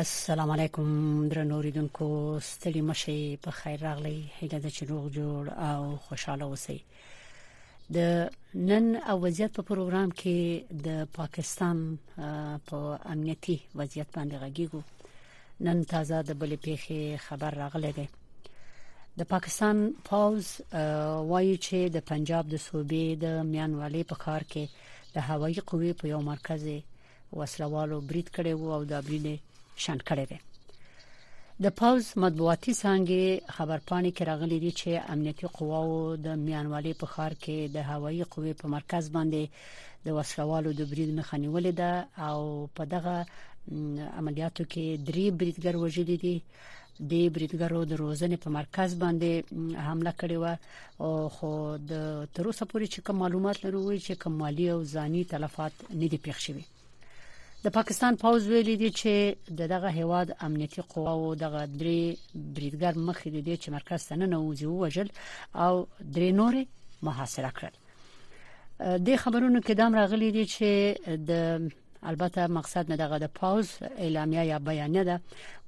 السلام علیکم درنوریدونکو ستړي مشي په خیر راغلی هیله ده چې روغ جوړ او خوشاله اوسئ د نن او وضعیت په پروګرام کې د پاکستان په امنیتي وضعیت باندې غږیږو نن تازه د بلې پیښې خبر راغلی دی د پاکستان پاوز وایي چې د پنجاب د صوبې د میانوالي په کار کې د هوایي قوې په یو مرکز وسلوالو برید کړی وو او دا برید شنډ کړی دی د پاوز مطبوعاتي څنګه خبرپاڼې کې راغلي دي چې امنیتي قواو د میانوالي په خار کې د هوایي قوې په مرکز باندې د وسلوالو د برید مخه نیولې ده او په دغه عملیاتو کې درې بریدګر وژل دي د بریدګرو د روزنې په مرکز باندې حمله کړې و او خو د تر اوسه پورې چې کوم معلومات لرو وی چې کوم مالی او ځاني تلفات نه دي پېښ شوي د پاکستان پوز ویلي دي چې دغه هواد امنیتي قواو دغه درې بریدګر مخې دي چې مرکز ته نه نوځي وژل او درې نورې محاصره کړل د خبرونو کې دام راغلي دي چې د البته مقصد نه دغه د پاوز اعلامیه یا بیانیه ده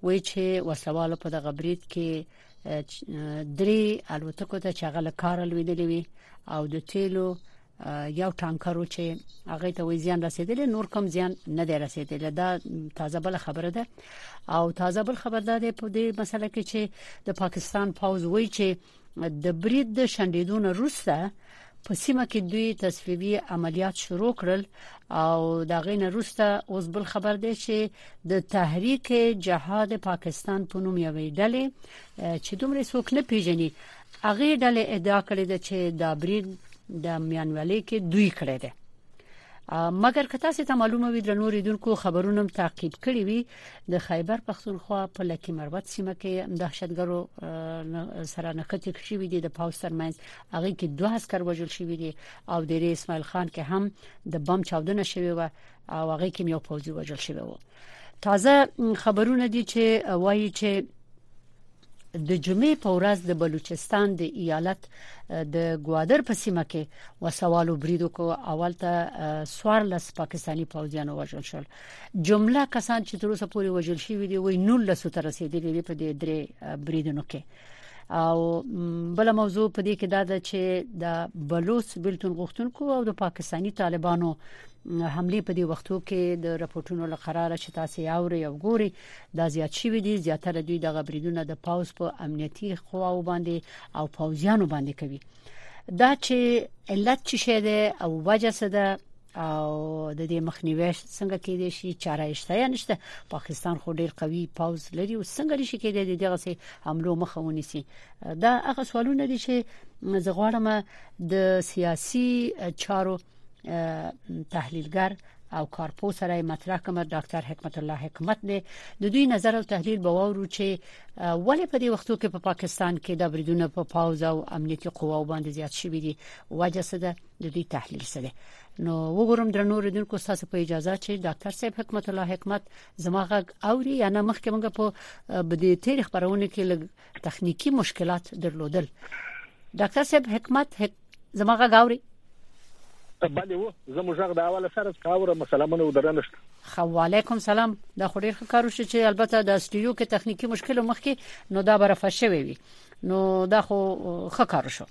وایي چې وسلوالو په دغه برید کې درې الوتکو ته چې هغه له کار لویدلې وي او د تیلو یو ټانکرو چې هغه ته وی زیان رسیدلی نور کوم زیان نه دی رسیدلی دا تازه بل خبره ده او تازه بل خبر ده په دې مسله کې چې د پاکستان پوز وی چې د برید د شنډېدو نه وروسته په سیمه کې دوی تصفیوي عملیات شروع کړل او دا غینه روسته اوس بل خبر دی چې د تحریک جهاد پاکستان په نوم یوې ډلې چې دومره څوک نه پیژني هغه ډلې ادعا کړې ده چې دا برید د میانوالي کې دوی کړی دی مګر که تاسو ته معلومه وي د نورې دونکو خبرونو تعقیب کړی وي د خیبر پښتونخوا په لکی مروت سیمه کې دهشتګرو سره نښتې شوې دي د پاو سرمنځ هغه کې دوه عسكر وژل شوې دي او د ری اسماعیل خان کې هم د بم چاودنه شوې و او هغه کې یو پوځي وژل شوی و تازه خبرونه دي چې وایي چې د جمعې په ورځ د بلوچستان د ایالت د ګوادر په سیمه کې وسوالو بریدو کو اول ته سوارلس پاکستانی پوځیان وژل شول جمله کسان چې تر اوسه پورې وژل شوی دی وي 19 ته رسیدلی دی په دې درې بریدونو کې او بل موضوع په دې کې دا ده چې د بلوچ بلتون غوښتونکو او د پاکستانی طالبانو حمله په دې وختو کې د راپورټونو له قراره چې تاسو یې اوري او ګوري دا زیات شوی دي زیاتره دوی د غبرګونونو د پاوس په امنیتي خواو باندې او پوزیانو باندې کوي دا چې علت څه شی دی او وجه څه ده او د دې مخنیوي څنګه کېدې شي چاره شته یا نشته پاکستان خو ډیر قوي پوز لري او څنګه نشي کېدې د دغه سي حملو مخه ونیسي دا هغه سوالونه دي چې زه غواړم د سیاسي چارو تحلیلګر او کارپو سره مطرح کوم ډاکټر حکمت الله حکمت دی د دوی نظر او تحلیل به وورو چې ولې په دې وختو کې په پا پاکستان کې د بریدونو په پاوز او امنیتي قواو باندې زیات شوی دی وجه څه ده د دې تحلیل سره نو وګورم درنو ردونکو تاسو په اجازه چې ډاکټر صاحب حکمت الله حکمت زما غږ اوري یا نه مخکې موږ په بدې تیر خبرونه کې لګ تخنیکی مشکلات درلودل ډاکټر صاحب حکمت حک... زما غږ اوري بله و زموږ غږ د اوله سره کاوره مسلمانونه ودرنشت خو علیکم سلام دا خو ډیر ښه کار وشو چې البته د استودیو کې تخنیکی مشکل مخکې نو دا برفه شوی وي نو دا خو ښه کار شو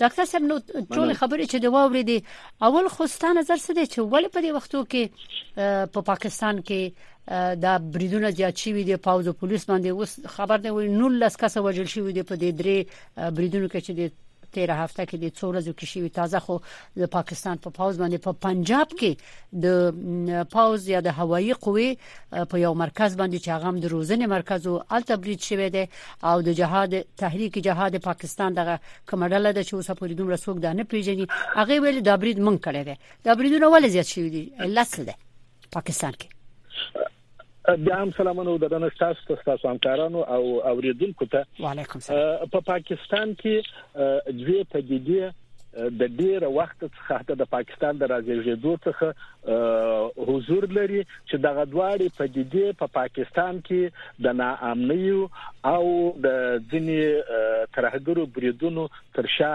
ډاکټر صاحب نو ټول خبرې چې دی واورې دي اول خو ستانه نظر څه دی چې ولې په دې وختو کې په پا پاکستان کې دا بریدونه زیات شوي دي پاوځ او پولیس باندې اوس خبر دی وي 19 کس وژل شوي دي په دې درې بریدونو کې چې د 13 هفته کې د څو ورځې کې شوی تازه خو د پاکستان په پا پاوز باندې په پا پنجاب کې د پاوز یا د هوایی قوې په یو مرکز باندې چې هغه د روزنې مرکز او الته برید شوی دی او د جهاد تحریک جهاد پاکستان دغه کمډله د چې اوسه پوری دومره څوک دا نه پیژني هغه ویل دا برید مونږ کړی دی دا بریدونه ولې زیات شوی دي علت څه دی پاکستان کې بیا هم سلامونه او ددن تاسو ته تاسو همکارانو او اوریدونکو ته وعلیکم سلام په پاکستان کې دوی په دې د ډیره وخت څخه د پاکستان د راځي ځدو څخه حضور لري چې دغه دواړې پدیدې په پاکستان کې د ناامنیو او د ځینې ترهګرو بریدونو تر شا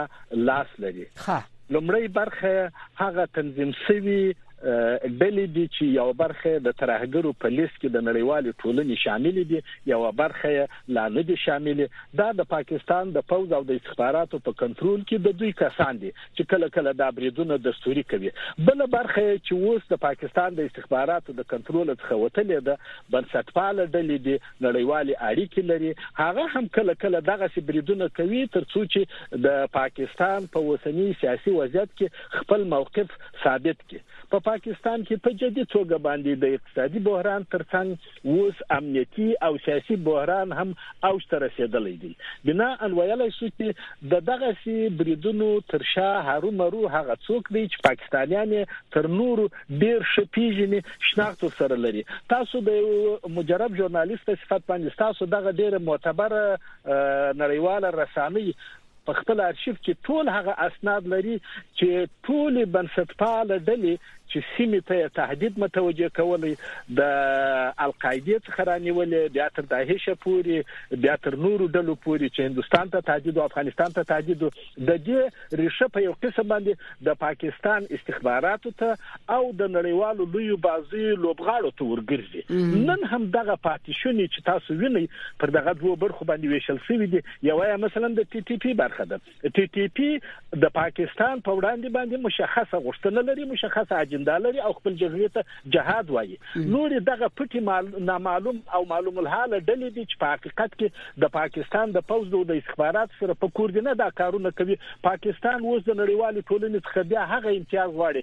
لاس لري ښه لومړی برخه هغه تنظیم شوی ډلې دي چې یو برخه د ترهګرو په لیست کې د نړیوالې ټولنې شامل دي یو برخه لا نه دي شامل دا د پاکستان د پوز او د استخباراتو په کنټرول کې د دوی کسان دي چې کله کله دا بریدونه دستوري کوي بله برخه یې چې اوس د پاکستان د استخباراتو د کنټرول څخه وتلې ده بنسټپاله ډلې دي نړیوالې اړیکې لري هغه هم کله کله دغه سي بریدونه کوي ترڅو چې د پاکستان په اوسنی سیاسي وضعیت کې خپل موقف ثابت کړي په پاکستان کې په جدي توګه باندې د اقتصادي بحران ترڅنګ اوس امنیتي او سیاسي بحران هم اوج ته رسیدلی دی بناء ویلای شو چې د دغه سي بریدونو تر شا هرو مرو هغه څوک دی چې پاکستانیان یې تر نورو ډیر ښه پیژني شناخت ورسره لري تاسو د یو مجرب ژورنالیست په صفت باندې تاسو دغه ډیره معتبره نړیواله رسانه په خپل ارشیف کې ټول هغه اسناد لري چې ټولې بنسټپاله ډلې چې سیمې ته یې تهدید متوجه کولی د القاعدې څخه رانیولې بیا تر داعش پورې بیا تر نورو ډلو پورې چې هندستان ته تهدید او افغانستان ته تهدید د دې ریشه په یو قسم باندې د پاکستان استخباراتو ته او د نړیوالو لوی بازي لوبغاړو ته ورګرځي نن هم دغه پاتې شونې چې تاسو وینئ پر دغه دوه برخو باندې ویشل شوې دي یو یا مثلا د ټي ټي پی برخه ده ټي ټي پی د پاکستان په وړاندې باندې مشخصه غوښتنه لري مشخصه اجندا لري او خپل جګړې ته جهاد وایي نور دغه پټي مال نامعلوم او معلوم الحال ډلې دي چې په حقیقت کې د پاکستان د پوز د استخبارات سره په کوردینه دا کارونه کوي پاکستان اوس د نړیوال ټولنې څخه بیا هغه امتیاز غواړي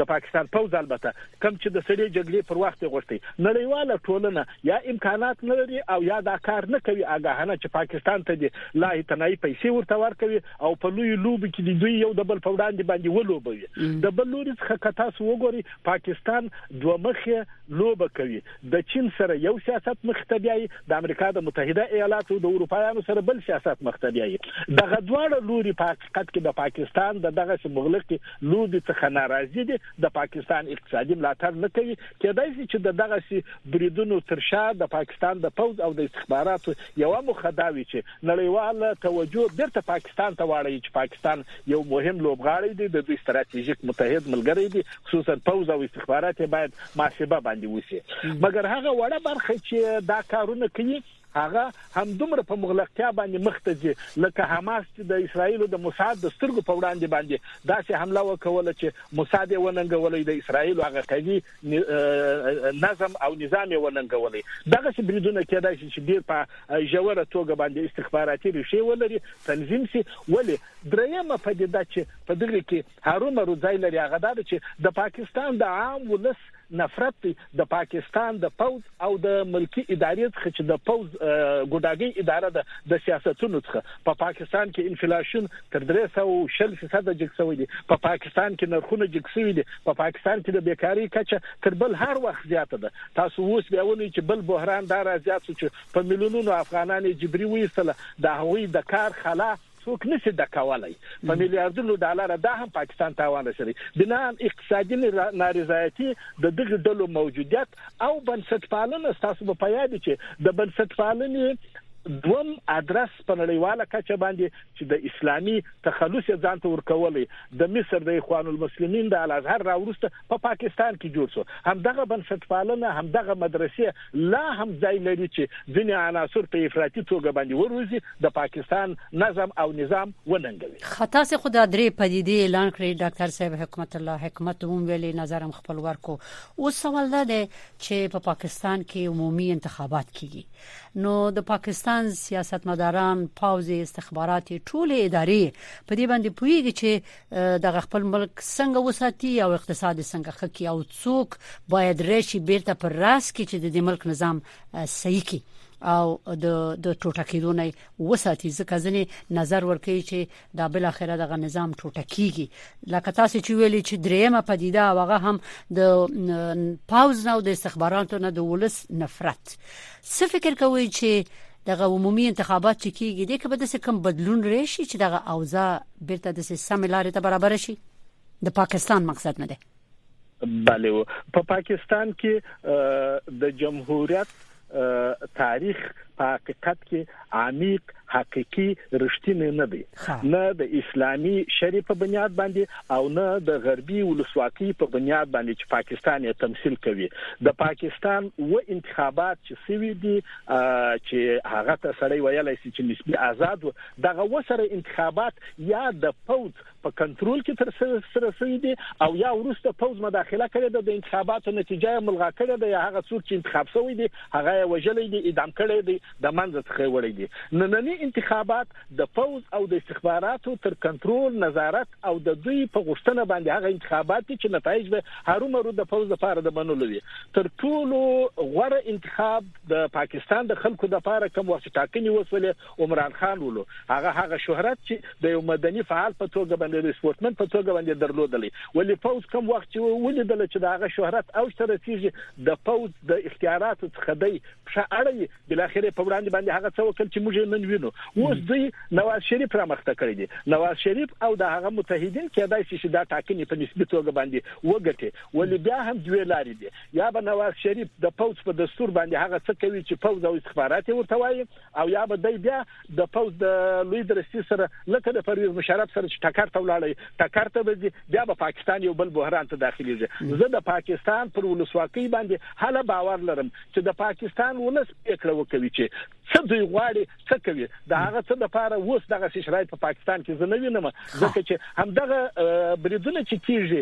د پاکستان پوځ البته کم چې د سړې جګړې پر وخت غوښتي نړیواله ټولنه یا امکانات نه لري او یا دا کار نه کوي اګاهنه چې پاکستان ته دي لا اتنای پیسې ورته ورکوي او په لوی لوب کې د دوی یو د بل په وړاندې باندې ولوبوي د بل لوري څخه کتا سو وګوري پاکستان دوه مخه لوب کوي د چین سره یو سیاست مخ ته بیاي د امریکا د متحده ایالاتو د اروپایانو سره بل سیاست مخ ته بیاي دغه دواړه لوري په حقیقت کې د پاکستان د دغه مغلق لوبې څخه ناراضي دي، د پاکستان اقتصادي ملاتړ نه کوي، کېدای شي چې د دغسې بریدونو تر شا د پاکستان د پوځ او د استخباراتو یوه موخه دا وي چې نړیواله توجه بېرته پاکستان ته واړوي چې پاکستان یو مهم لوبغاړی دی، د دوی ستراتیژیک متحد ملګری دی، خصوصاً پوځ او استخبارات یې باید محاسبه باندې وشي، مګر هغه وړه برخه چې دا کارونه کوي، هغه همدومره په مغلقتیا باندې مخ ته ځي لکه حماس چې د اسراییلو د موساد د سترګو په وړاندې باندې داسې حمله وکوله چې موساد یې وننګولی، د اسراییلو هغه قوي نظم او نظام یې وننګولی. دغسې بریدونه کیدای شي چې ډیر په ژوره توګه باندې استخباراتي ریښې ولري، تنظیم شي، ولې دریمه پدیده چې په دغې کې هرو مرو ځای لري هغه دا ده چې د پاکستان د عام ولس نفرت دی د پاکستان د پوز او د ملکی ادارې څخه چې د پوز ګډاګي اداره ده د سیاستونو څخه په پاکستان کې انفلیشن تر 340% جګ شوی دی په پاکستان کې نرخونه جګ شوی دي په پاکستان کې د بیکاری کچه تر بل هر وخت زیاته ده تاسو اوس بیا ونی چې بل بحران دا راځي چې په میلیونونو افغانان جبري وېستله د هغوی د کار خلاف څوک نه شي ډکولای په میلیاردونو ډالر دا هم پاکستان تاوان رسوي بنا اقتصادي نارضایتي د دغه ډلو موجودیت او بنسټپالنه تاسو به په یاد چې د بنسټپالنې دوم ادرس په نړیواله کچه باندې چې د اسلامي تخلص ځان ته ورکولې د مصر د اخوان المسلمین د الازهر راورسته په پاکستان کې جوړ شو، همدغه بنسټپالنه، همدغه مدرسې لا هم ځای لري چې ځینې عناصر په افراطي توګه باندې وروزي، د پاکستان نظم او نظام وننګوي. ښه تاسې خو دا درې پدیدې اعلان کړې ډاکتر صاحب حکمت الله حکمت هم ویلې نظر هم خپل ورکړو اوس سوال دا دی چې په پاکستان کې عمومي انتخابات کیږي نو د پاکستان سیاستمداران پوځ استخبارات ټولې ادارې په دې باندې پوهیږي چې دغه خپل ملک څنګه وساتي او اقتصاد څنګه خکې او څوک باید راشي بیرته پر راس کې چې د ملک نظام صحیح کی او د د ټوټه کېدونې وساتي ځکه ځنې نظر ورکړي چې دا بل اخره دغه نظام ټوټه کیږي لکه تاسو چې ویلي چې دریمه پدیده هغه هم د پاوز نه او د استخباراتو نه د ولس نفرت څه فکر کوئ چې دغه عمومي انتخابات چې کیږي دي که به داسې کوم بدلون راشي چې دغه اوضاع بیرته د سیستم لارې ته برابر شي د پاکستان مقصد نه دی بله و په پاکستان کې د جمهوریت تاریخ په حقیقت کې عمیق حقیقي رښتینی نه دی نه د اسلامي شری په بنیاد باندې او نه د غربي ولسواکۍ په بنیاد باندې چې پاکستان یې تمثيل کوي د پاکستان و انتخابات چې سوي دي چې هغه ته سړی ویلای شي چې نسبی آزاد دغه وسره انتخابات یا د پوز په کنترول کې تر سره شوې دي او یا ورسته پوز مداخله کړې ده د انتخاباتو نتیجه یې ملغا کړې ده یا هغه څوک چې انتخاب شوی دی هغه یې وژلې دي اعدام کړې دي د منځ څخه وړې دي نننی انتخابات د پوز او د استخباراتو تر کنترول نظارت او د دوی په غوښتنه باندې هغه انتخابات چې نتایج به هرومرو د پوز لپاره د منلو وي تر ټولو غوړه انتخاب د پاکستان د خلکو لپاره کوم وخت ټاکنې وسولې عمران خان ولو هغه هغه شهرت چی د یو مدنی فعال په توګه باندی د سپورتمن په توګه باندی درلودلی ولی پوځ کوم وخت چی ولیدل چی د هغه شهرت اوج ته رسیږی د پوځ د اختیاراتو څخه دی پښه اړوی بالاخره یې په وړاندی باندی هغه څه وکړل چی موږ یې نن وینو اوس دوی نواز شریف رامخته کړی دی نواز شریف او د هغه متحدین کېدای شي چې دا ټاکنې په نسبي توګه باندې وګټي ولې بیا هم دوه لارې دي یا به نواز شریف د پوځ په دستور باندې هغه څه کوي چې پوځ او استخبارات ورته وایي او یا به دی بیا د پوز د لوی درستی سره لکه د پرویز مشرف سره چې ټکر ته ولاړی ټکر ته به بیا به پاکستان یو بل بحران ته داخليږي زه د پاکستان پر ولسواکۍ باندې هله باور لرم چې د پاکستان ولس پریکړه وکوي چې څه دوی غواړي څه کوي دا هغه څه د پاره اوس دغه شرایط په پاکستان کې زنه وینم ځکه چې همدغه بریدونه چې کیږي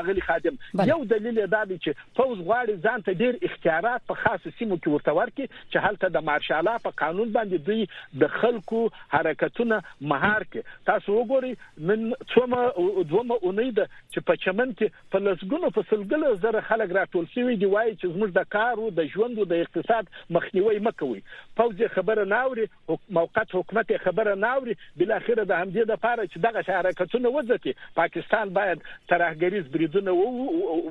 اغلی خادم یو دلیل دا دی چې پوځ غواړي ځان ته ډېر اختیارات په خاصو سیمو کې ورته ورکړي چې هلته د مارشالا په قانون باندې دوی د خلکو حرکتونه مهار کړي. تاسو وګورئ نن څومه دومه اونۍ ده چې په چمن کې په لسګونو په سلګلو زره خلک راټول شوي دي وايي چې زموږ د کارو د ژوندو د اقتصاد مخنیوی مه کوئ پوځ یې خبره نه اوري موقت حکومت یې خبره نه اوري، بالاخره د همدې لپاره چې دغسې حرکتونه وځپي، پاکستان باید ترهګریز بریدونه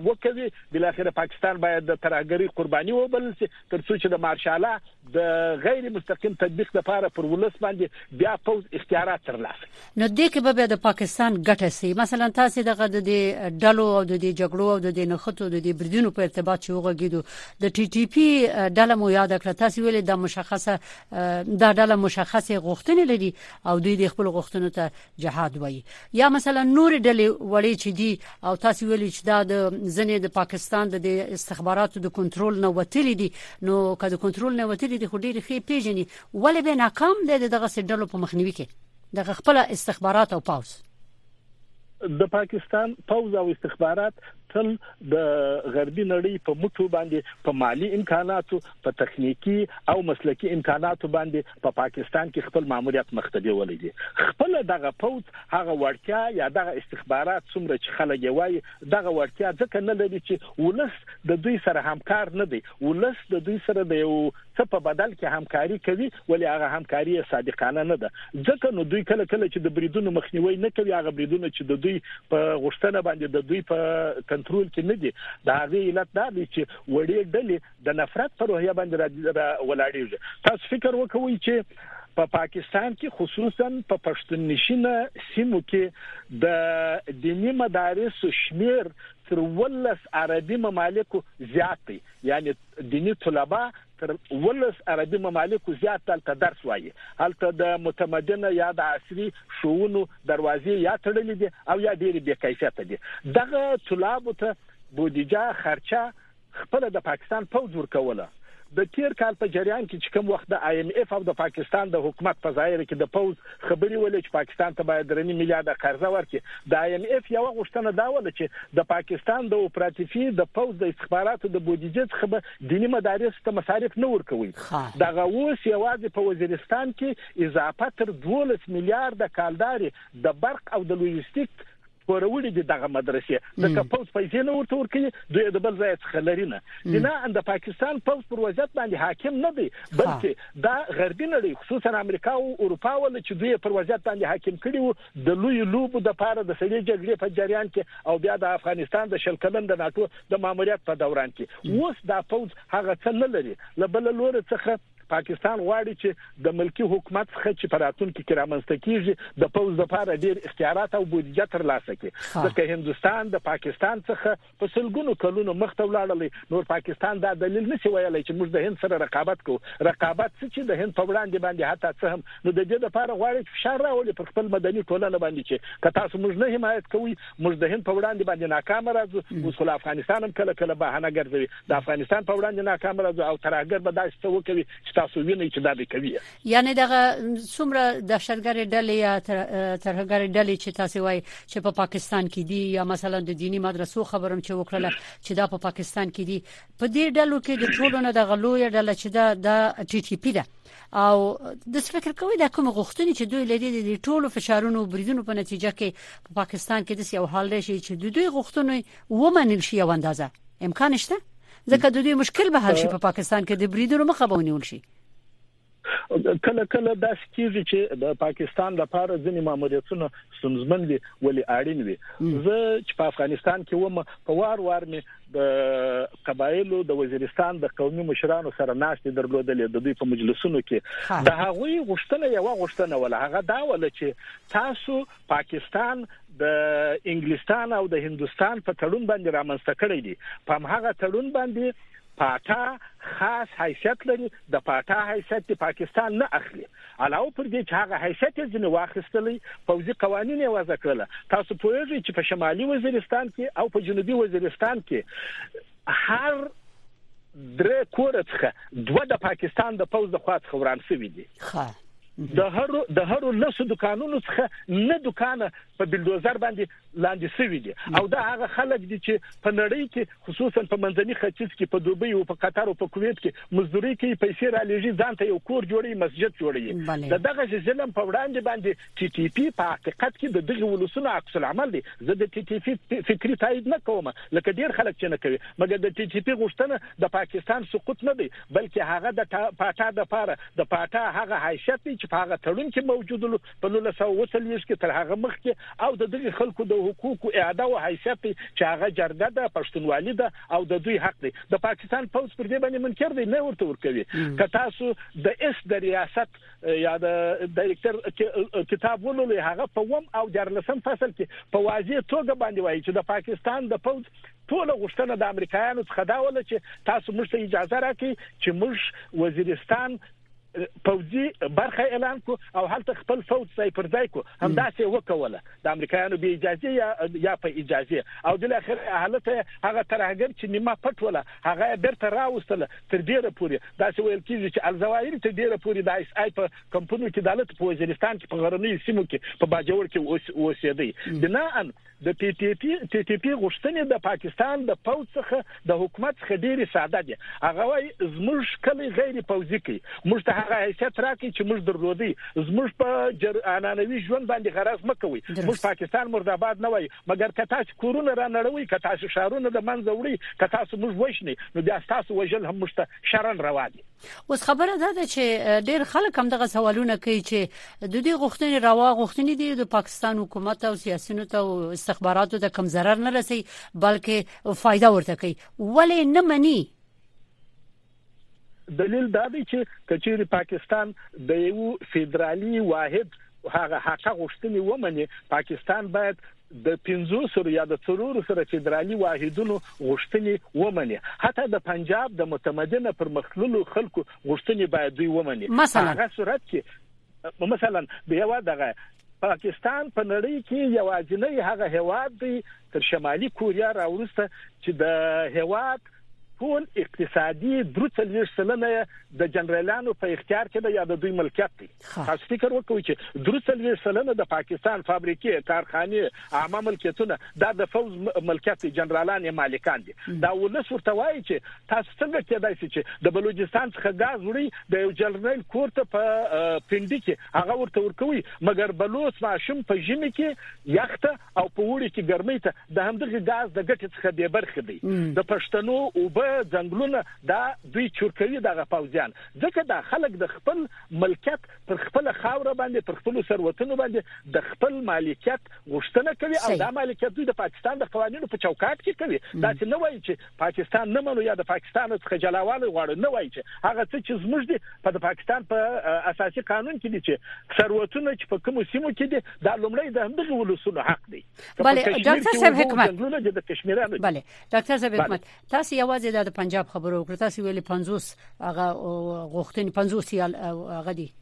وکوي، بالاخره پاکستان باید د ترهګرۍ قرباني وبلل شي، تر څو چې د مارشالا د غیر مستقیم تطبیق لپاره پر ولس باندې بیا پوځ اختیارات ترلاسه کړي. نو دې کې به بیا د پاکستان ګټه سي مثلا تاسو دغه د دې ډلو او د دې جګړو او د دې نخښتو د دې بریدونو په ارتباط چې وغږیدو د ټي ټي پی ډله مو یاد کړه تاسو ویلې د مشخصه د ډله مشخصه غوښتنې لري او دوی د خپل غوښتنو ته جهاد وایي یا مثلا نور ډلې وړي چې دي او تاسو ویلې چې دا د ځنې د پاکستان د استخباراتو د کنټرول نه وتلې دي نو که د کنټرول نه وتلې دي خو ډېر ښه پیژني ولې به ناکام دي دغه سډلو په مخنیوي کې د خپل استخبارات او پوز د پاکستان پوز او استخبارات تل د غربي نړۍ په موټو باندې په مالی امکاناتو په تخنیکی او مسلکی امکاناتو باندې په پا پاکستان کې خپل ماموریت مختبي ولدي خپل دغه پوز هغه ورتیا یا دغه استخبارات څومره چې خلک وایي دغه ورتیا ځکه نه لري چې ولس د دوی سره همکار نه دی ولس د دوی سره د یو څه په بدل کې همکاري کوي ولې هغه همکاري یې صادقانه نه ده ځکه نو دوی کله کله چې د بریدونو مخنیوي نه کوي هغه بریدونه چې د دوی په غوښتنه باندې د دوی په کنټرول کې نه دي دا غي علت دا دی چې وړې ډلې د نفرت پر روحیه باندې را ولاړېږي تاسو فکر وکوي چې په پا پاکستان کې خصوصا په پښتون نشینه سیمو کې د دینی مدارس شمیر تر ولس عربي ممالکو زیات دی یعنی دیني طلبا تر ولس عربي ممالکو زیات دلته درس وایي هلته د متمدنه یا د عصري ښوونو دروازې یا تړلې دي او یا ډېرې بې کیفیته دي دغه طلابو ته بودیجه خرچه خپل د پاکستان پوځ ورکوله د تیر کال په جریان کې چې کوم وخت د آی ایم ایف او د پاکستان د حکومت په ظاهر کې د پوز خبري ویلي چې پاکستان ته باید درنی میلیارډه قرضه ورکړي د آی ایم ایف یوه غوښتنه دا وله چې د پاکستان د اوپراتیفي د پوځ د استخباراتو د بودیجې څخه به دیني مدارس ته مصارف نه ورکوي دغه اوس یوازې په وزیرستان کې اضافه تر دولس میلیارډه کالداري د برق او د لوژستیک پوروړي دي دغه مدرسې ځکه پوز پیسې نه ورته ورکړي دوی د بل ځای څخه لري نه بنا ان د پاکستان پوز پر وضعیت باندې حاکم نه دی بلکې دا غربي نړۍ خصوصا امریکا او اروپا ول چې دوی پر وضعیت باندې حاکم کړي وو د لوی لوبو د پاره د سړي جګړې په جریان کې او بیا د افغانستان د شلکلن د ناتو د ماموریت په دوران کې اوس دا پوز هغه څه نه لري لبل لور څخه پاکستان غواړي چې د ملکي حکومت څخه چې په راتلونکي کې رامنځته کیږي د پوځ لپاره ډیر اختیارات او بودیجه ترلاسه کړي ځکه هندستان د پاکستان څخه په سلګونو کلونو مخته ولاړلی نور پاکستان دا دلیل نشي ویلای چې موږ د هند سره رقابت کوو رقابت څه چې د هند په وړاندې باندې حتی څه هم نو د دې لپاره غواړي چې فشار راولي پر خپل مدني ټولنه باندې چې که تاسو موږ نه حمایت کوئ موږ د هند په وړاندې باندې ناکام راځو اوس خو افغانستان هم کله کله بهانه ګرځوي د افغانستان په وړاندې ناکام راځو او ترهګر به داسې څه وکوي چې تاسو وینئ چې دا دی کوي یعنی دغه څومره دهشتګر ډلې یا ترهګر ډلې چې تاسو وایي چې په پاکستان کې دي یا مثلا د دینی مدرسو خبرم چې وکړل چې دا په پاکستان کې دي په دې ډلو کې د ټولو نه د غلوې ډله چې دا د ټي ټي پی ده او د فکر کوي د کوم غوښتنې چې دوی لري د ټولو فشارونو بریدونو په نتیجه کې په پاکستان کې د یو حال راشي چې د دوی غوښتنې ومنل شي یو اندازه امکان شته ځکه د دوی مشکل به حل شي په پاکستان کې د بریدونو مخه به ونیول شي کله کله دا سکیږي چې د پاکستان لپاره ځینې ماموریتونه سنځمن وي ولی اړین وي زه چې په افغانستان کې وم په وار وار می د قبایلو د وزیرستان د قومي مشرانو سره ناشته درلودلې د دوی په مجلسونو کې د هغوی غوښتنه یو غوښتنه ولا هغه دا ولا چې تاسو پاکستان د انګلستان او د هندوستان په تړون باندې رامنځته کړی دی په همغه تړون باندې پاټا خاص حیثیت لري د پاټا حیثیت د پاکستان نه اخلي علاوه پر دې چې هغه حیثیت یې ځنې واخیستلی پوځي قوانین یې وضع کړل تاسو پوهیږئ چې په شمالي وزیرستان کې او په جنوبي وزیرستان کې هر درې کور څخه دوه د پاکستان د پوز د خوا څخه وران شوی دي ښه د هر د هر لسو دکانونو څخه نه دکان په بلډوزر باندې لاندې شوی دي او دا هغه خلک دي چې په نړۍ کې خصوصا په منځني ختیځ کې په دوبۍ او په قطر او په کویت کې مزدوري کوي پیسې را لېږي ځان ته یو کور جوړي مسجد جوړي د دغه ظلم په وړاندې باندې ټي ټي پي په حقیقت کې د دغه ولسونو عکس العمل دی زه د ټي ټي پي فکري تایید نه کوم لکه ډیر خلک چې نه کوي مګر د ټي ټي پي غوښتنه د پاکستان سقوط نه دی بلکې هغه د پاټا د پاره د پاټا هغه حیثیت دی چې په هغه تړون کې موجود ول په 1940 کې تر هغه مخکې او د دغه خلکو د حقوقو اعاده او حیثیت دی چې هغه جرګه ده پښتونوالي ده او د دوی حق دی د پاکستان پوز پر دې باندې منکر دی نه ورته ورکوي که تاسو د اس د ریاست یا د ډایریکټر کتاب ولولي هغه په وم او درلسم فصل کې په واضح توګه باندې وایي چې د پاکستان د پوز ټول غوښتنه د امریکایانو څخه دا ول چې تاسو موږ ته اجازه راکړي چې موږ وزیرستان پوځي برخه اعلان کو او هلته خپل فوج ځای پر ځای کو همدا څه وکوله د امریکایانو به اجازه یا یا په اجازه او د اخر حالت هغه ترهګر چې نیمه پټوله هغه یې بیرته راوستله، تر ډیره پورې داسې ویل کیږي چې الظواهري تر ډیره پورې د آی اس آی په کمپونو کې دهلته په وزیرستان کې په غرنیو سیمو کې په باجوړ کې اوسیدی بناءً د ټي ټي پي ټي ټي پي غوښتنې د پاکستان د پوځ څخه د حکومت څخه ډېری ساده دي هغه وايي زموږ کلی غیر پوځي کوي موږ ته هغه حیثیت راکړي چې موږ درلودي زموږ په جر... عنعنوي ژوند باندې غرض مکوي موږ پاکستان مرداباد نه وایي مګر که تاسو کورونه را نړوي، که تاسو ښارونه د منځه وړي، که تاسو موږ وژني، نو بیا ستاسو وژل هم موږ ته شرعاً روا دي. اوس خبره دا ده چې ډېر خلک هم دغه سوالونه کوي چې د دوی غوښتنې روا غوښتنې دي، د پاکستان حکومت او سیاسیونو ته او استخباراتو ته کوم ضرر نه رسوي، بلکې فایده ورته کوي، ولې نه مني؟ دلیل دا دی چې کچېرې پاکستان د یو فدرالي واحد هغه حق غوښتنې ومني پاکستان باید د 15 سره یا د څلور سره فدرالي واحدونو غوښتنې ومني حتی د پنجاب د متمدنه پرمختللو خلکو غوښتنې باید دوی ومني مثلا هغه صورت کې مثلا د یو دغه پاکستان په نړۍ کې یوازینی هغه هواد دی تر شمالي کوریا راورسته چې د هواد ټول اقتصادي دروڅلويش سلنه د جنرالانو په اختیار کې ده یا د دوی ملکیت دی تاسو فکر وکړئ چې دروڅلويش سلنه د پاکستان فابریکې کارخانه عامه ملکیتونه دا د فوځ ملکیت دی جنرالان یې مالکان دي دا ولس ورته وایي چې تاسو څنګه کېدای شي چې د بلوچستان څخه غاز وړي د یو جنرال کور ته په پنډي کې هغه ورته ورکوي مګر بلوچ ماشوم په ژمي کې یخته او په وړي کې ګرمۍ ته د همدغه غاز د ګټې څخه به برخه دی د پښتنو او به ځنګلونه دا دوی چورکوي دغه پوځیان ځکه دا خلک د خپل ملکیت پر خپله خاوره باندې پر خپلو ثروتونو باندې د خپل مالکیت غوښتنه کوي او دا مالکیت دوی د پاکستان د قوانینو په چوکاټ کې کوي دا چې نه وایي چې پاکستان نه منو یا د پاکستان څخه جلاواله غواړي نه وایي چې هغه څه چې زموږ دي په د پاکستان په اساسي قانون کې دي چې ثروتونه چې په کوم سیمو کې دي دا لومړی د همدغه ولسونو حق دی بله ډاکټر صاحب حکمت بله ډاکټر صاحب حکمت تاسو یوازې د پنجاب خبرو وکړه تاسو ویلي 50 هغه غوښتنې 50 سیال هغه دي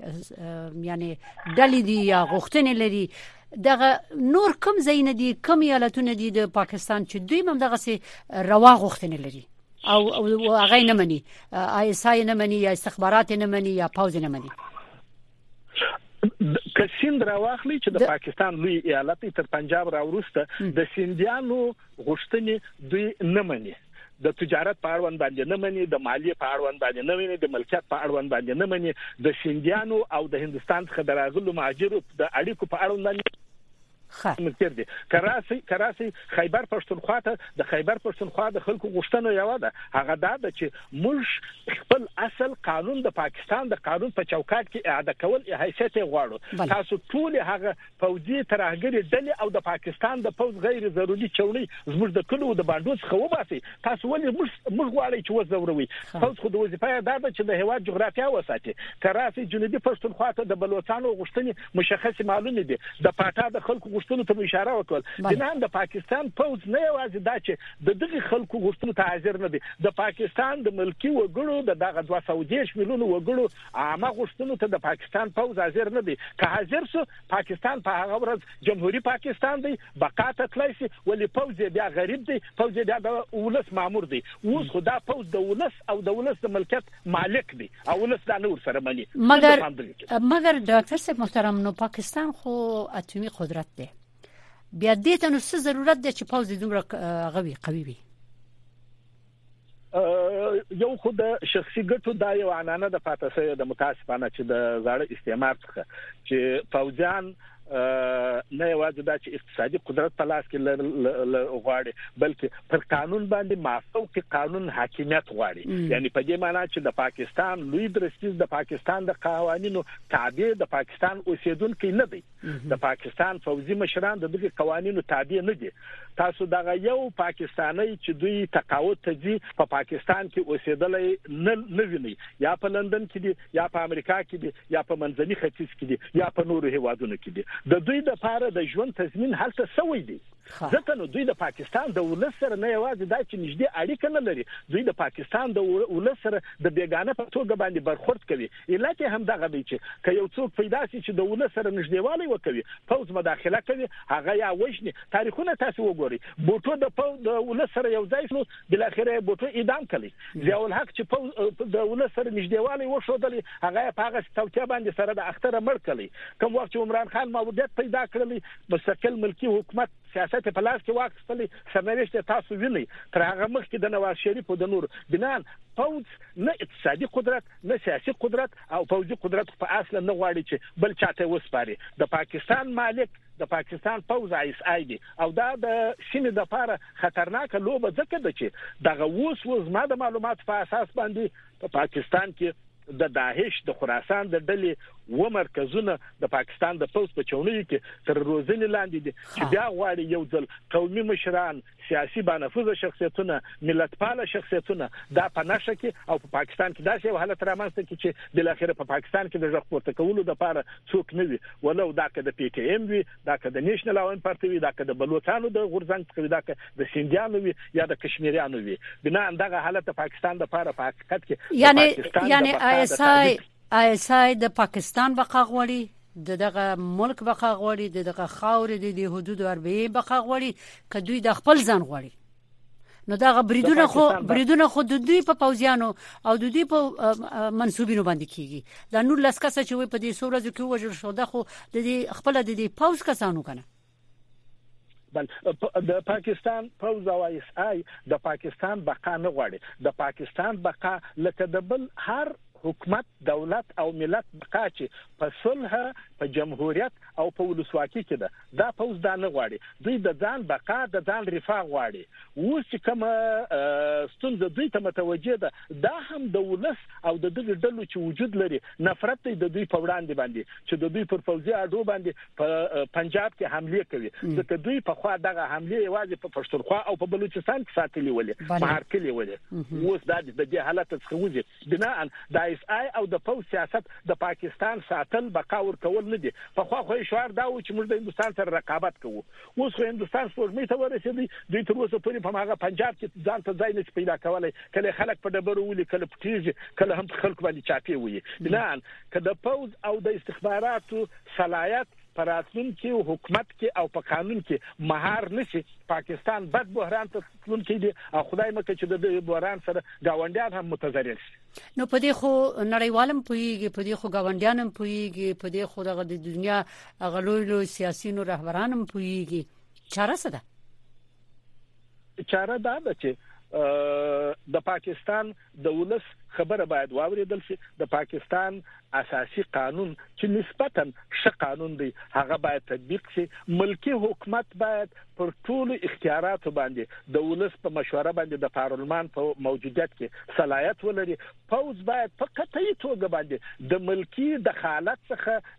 یعنی ډلې دي یا غوښتنې لري دغه نور کم زین دي کم ایالتونه دي د پاکستان چې دوی هم دغه سي روا غوښتنې لري او هغه نه مني آی اس آی نه مني یا استخبارات نه مني یا پوز نه مني که سیند راواخلي چې د پاکستان لوی ایالت تر پنجاب راورسته د سیندیانو غوښتنې دوی نه مني د تجارت په اړوند باندې نه مني د مالیه په اړوند باندې نه مني د ملکیت په اړوند باندې نه مني د سیندیانو او د هندستان څخه دراغلو مهاجرو د اړیکو په اړوند باندې ښه. مضطر دي که راسي که راسي خیبر پښتونخوا ته د خیبر پښتونخوا د خلکو غوښتنه یوه ده هغه دا ده چې موږ خپل اصل قانون د پاکستان د قانون په چوکاټ کې اعاده کول حیثیت یې غواړو بله. تاسو ټول هغه پوځي ترهګرې ډلې او د پاکستان د پوځ غیر ضروري چوڼۍ زموږ د کلو د باندو څخه وباسي تاسو ولې موږ موږ غواړئ چې وځوروي پوځ خو د وظیفه دا ده چې د هیواد جغرافیا وساتي که راسي جنوبي پښتونخوا ته د بلوڅانو غوښتنې مشخصې معلومې دي د پاټا د خلکو غوښتنو ته اشاره وکړل بنه د پاکستان پوز نه یوازې دا چې د دغه خلکو غوښتنو ته حاضر نه دي د پاکستان د ملکی وګړو د دغه 210 میلیون وګړو عامه غوښتنو ته د پاکستان پوز حاضر نه دي که حاضر سو پاکستان په هغه ورځ جمهوریت پاکستان دی بقا ته تلای شي ولې پوز بیا غریب دی پوز بیا د ولس مامور دی اوس خدا پوز د ولس او د ولس د ملکیت مالک دی او ولس دا نه ورسره مني مګر مګر ډاکټر صاحب محترم نو پاکستان خو اتمی قدرت دی بیا دې ته نو څه ضرورت دی چې پوز دومره غوي قوي وي یو خو د شخصي ګټو دا یو عنانه د پاتسه د متاسفانه چې د زړه استعمار څخه چې فوجان نه یوازې دا چې اقتصادي قدرت په لاس کې غواړي بلکې پر قانون باندې معفوق قانون حاکمیت غواړي یعنی په دې معنی چې د پاکستان لوی درستیز د پاکستان د قوانینو تابع د پاکستان اوسیدونکو نه دی د پاکستان فوجي مشران د دغه قوانینو تابع نه دي تاسو دغه یو پاکستاني چې دوی تقاعد ته ځي په پاکستان کې اوسیدلې نه نه ویني یا په لندن کې دي یا په امریکا کې دي یا په منځني ختیځ کې دي یا په نورو هیوادونو کې دي د دوی د پاره د ژوند تضمین هلته سوی دی ځکه نو دوی د پاکستان د ولس سره نه یوازې دا چې نږدې اړیکه نه لري دوی د پاکستان د ولس سره د بیګانه په توګه باندې برخورد کوي علت هم دغه دی چې که یو څوک پیدا شي چې د ولس سره نږدېوالی وکوي پوز مداخله کوي هغه یا وژني تاریخونه تاسو وګورئ بوټو د پوز د ولس سره یو ځای شو بالاخره یې بوټو اعدام کړی ضیاء الحق چې په د ولس سره نږدېوالی وښودل هغه په هغه توتیا باندې سره د اختر مړ کړی کوم وخت چې عمران خان مولودیت پیدا کړل مستقل ملکی حکومت سیاست په لاس کې واخیستل سرنوشت تاسو ویني تر هغه مخکې د نواز شریف او د نور بنان پوز نه اقتصادي قدرت نه سیاسي قدرت او پوځي قدرت په اصل نه غواړي چې بل چاته وسپاري د پاکستان مالک د پاکستان پوز آی اس آی دی او دا د سیمې د پاره خطرناک لوبه ځکه ده چې دغه اوس و زما د معلومات په اساس باندې په پا پاکستان کې د داعش د خراسان د ډلې و مرکزونه د پاکستان د پوز په چونیو کې تر روزنې لاندې دي چې بیا غواړي یو ځل قومي مشران سیاسي بانفوذ شخصیتونه ملتپاله شخصیتونه دا په نشه کې او په پاکستان کې داسې یو حالت رامنځته کی چې بل اخر په پاکستان کې د ځخ پورته کولو لپاره څوک نه وي ولو دا که د پی ټی ایم وي دا که د نېشنل عوامي پارټي وي، دا که د بلوڅانو د غورځنګ څخه وي، دا که د سندیانو وي یا د کشمیریانو وي، بناء دغه حالت د پاکستان لپاره په حقیقت کې یعنې یعنې آی اس آی د پاکستان بقا غواړي دغه ملک بقا غواړي دغه خاورې د حدود اربعه بقا غواړي که دوی د خپل ځان غواړي نو دا بریدونه خو بریدونه خو د دوی په پوزیانو او د دوی په منسوبینو باندې کیږي دا نور لس کسه چې په دې سورځو کې وژل شو دا خو د خپل د دې پوز کسانو کنه بل د پاکستان پوز او اس آی د پاکستان بقا نه غواړي د پاکستان بقا لکه د بل هر حکومت، دولت او ملت بقا چې په صلح، په جمهوریت او په ولسواکي کې ده، دا پوځ دا نه غواړي. دوی د ځان بقا، د ځان رفاه غواړي. اوس چې کومه ستونزه دوی ته متوجه ده، دا هم د ولس او د دغې ډلو چې وجود لري نفرت دی د دوی په وړاندې باندې چې د دوی پر پوځي اډو باندې په پنجاب کې حملې کوي. ځکه دوی پخوا دغه حملې یوازې په پښتونخوا او په بلوچستان کې ساتلې ولې، مهار کړې ولې. اوس دا د دې حالت څخه وځي. بناءً د آیس آی او د پوځ سیاست د پاکستان ساتل، بقا ورکول نه دي. پخوا خو یې شعار دا و چې موږ د هندوستان سره رقابت کوو. اوس خو هندوستان سپوږمۍ ته ورسېدی، دوی تر اوسه پورې په هماغه پنجاب کې ځان ته ځای نه شي پیدا کولی، کله یې خلک په ډبرو ولي، کله پټېږي، کله هم پر خلکو باندې چاپې وهي. بناءً که د پوځ او د استخباراتو صلاحیت، په راتلونکي حکومت کې او په قانون کې مهار نشي پاکستان بد بحران ته تلونکي دي او خدای مکه چې د دې بحران سره گاونډیان هم متضرر شي نو په دې خو نړیوالم پویږي په دې خو گاونډیانم پویږي په دې خو دغه د دنیا غلوی لوی سیاسيونو رهبرانم پویږي چاره څه ده چاره دا ده چې د پاکستان د ولس خبره باید واوریدل شي، د پاکستان اساسي قانون چې نسبتاً ښه قانون دی هغه باید تطبیق شي، ملکي حکومت باید پر ټولو اختیاراتو باندې د ولس په مشوره باندې د پارلمان په موجودیت کې صلاحیت ولري، پوځ باید په قطعي توګه باندې د ملکي دخالت څخه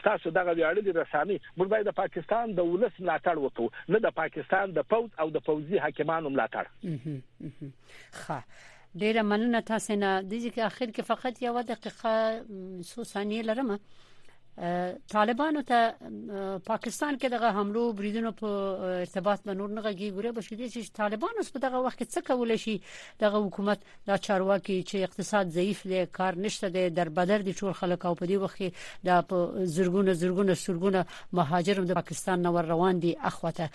ستاسو دغه ویاړلي رسانۍ موږ باید د پاکستان د ولس ملاتړ وکړو نه د پاکستان د پوځ او د پوځي حاکمانو ملاتړ ښه ډیره مننه تاسو نه د دې اخر کې فقط یو دقیقه سو ثانیه لرم طالبانو ته پاکستان کې دغه حملو بریدونو په ارتباط د نور نه غږی ګوره بشي دي چې طالبانو په دغه وخت کې څه کول شي دغه حکومت دا چارواکي چې اقتصاد ضعیف دی کار نشته دی دربدر دي ټول خلک او په دې وخت کې د زرګونه زرګونه سرګونه مهاجر د پاکستان نو روان دي اخوته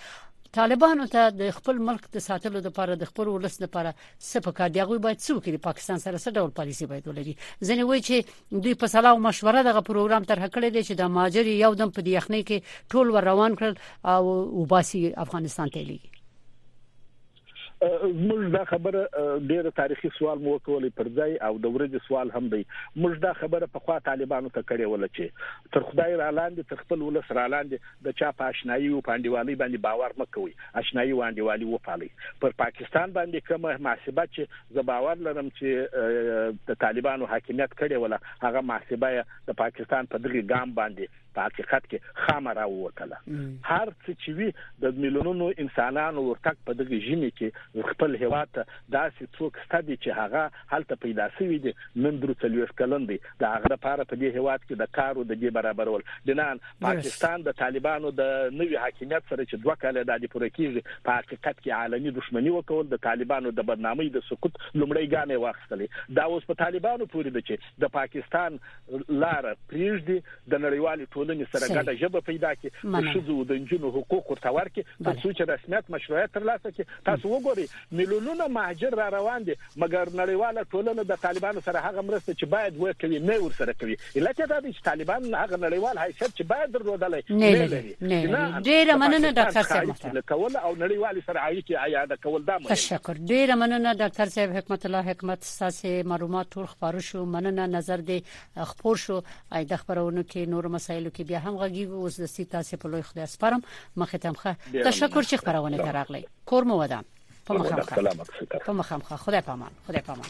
طالبانو ته د خپل ملک د ساتلو لپاره د خپل ولس لپاره څه پکار دی غوي باید څه وکړي پاکستان سره څه ډول پالیسی باید ولري ځنې وایي چې دوی په سلا او مشوره دغه پروګرام طرح کړی دی چې د ماجر یو دم په دې یخنۍ کې ټول ور روان کړل او وباسي افغانستان ته لیږي زموږ دا خبره ډیره تاریخي سوال مو کولې پر ځای او د ورځې سوال هم دی موږ دا خبره په خوا طالبانو ته کړې ول چې تر خدای را لاندې تر خپل ولس را لاندې د چا په آشنایی او پاندیوالي باندې باور مکوي آشنایی او انډیوالي و پالي پر پاکستان باندې کومه محاسبه چې زه باور لرم چې د طالبانو حاکمیت کړې ول هغه محاسبه د پاکستان په دغه ګام باندې په حقیقت کې خامه راووتله هر څه چې وي د میلیونونو انسانانو ورتګ په دغه ژمي کې خپل هیواد ته داسې څوک ستدي چې هغه هلته پیدا شوی دی نن درو څلويخ کلن دی د هغه لپاره په دې هیواد کې د کارو د دې برابرول بنان پاکستان د طالبانو د نوي حاکمیت سره چې دوه کاله د دې پوره کیږي په حقیقت کې عالمی دښمنی وکول د طالبانو د بدنامۍ د سقوط لومړی ګام یې واخستلی دا اوس په طالبانو پورې د چې د پاکستان لاره پرېږدي د نړیوالې ټولنې سره ګډه ژبه پیدا کړي د ښځو او د نجونو حقوق ورته ورکړي تر څو چې رسمیت مشروعیت ترلاسه کړي تاسو وګورئ میلیونونه مهاجر را روان دي مګر نړیواله ټولنه د طالبانو سره هغه مرسته چې باید وکړي نه ورسره کوي علت دا دی چې طالبان هغه نړیوال حیثیت چې باید درلودلای نه لري ډیره مننه ډاکټر صاحب محترم کول او نړیوال سره اړیکې عیاده کول دا مهم تشکر ډیره مننه ډاکټر صاحب حکمت الله حکمت ستاسو معلومات ټول خبرو شو مننه نظر دې خبر شو اې د خبرونو کې نور مسایلو کې بیا هم غږی اوس د سي تاسو په لوی خدای سپارم مخه تمخه تشکر چې خبرونه ترغلې کور مو ودان په مخه په مخه خدای پامان خدای پامان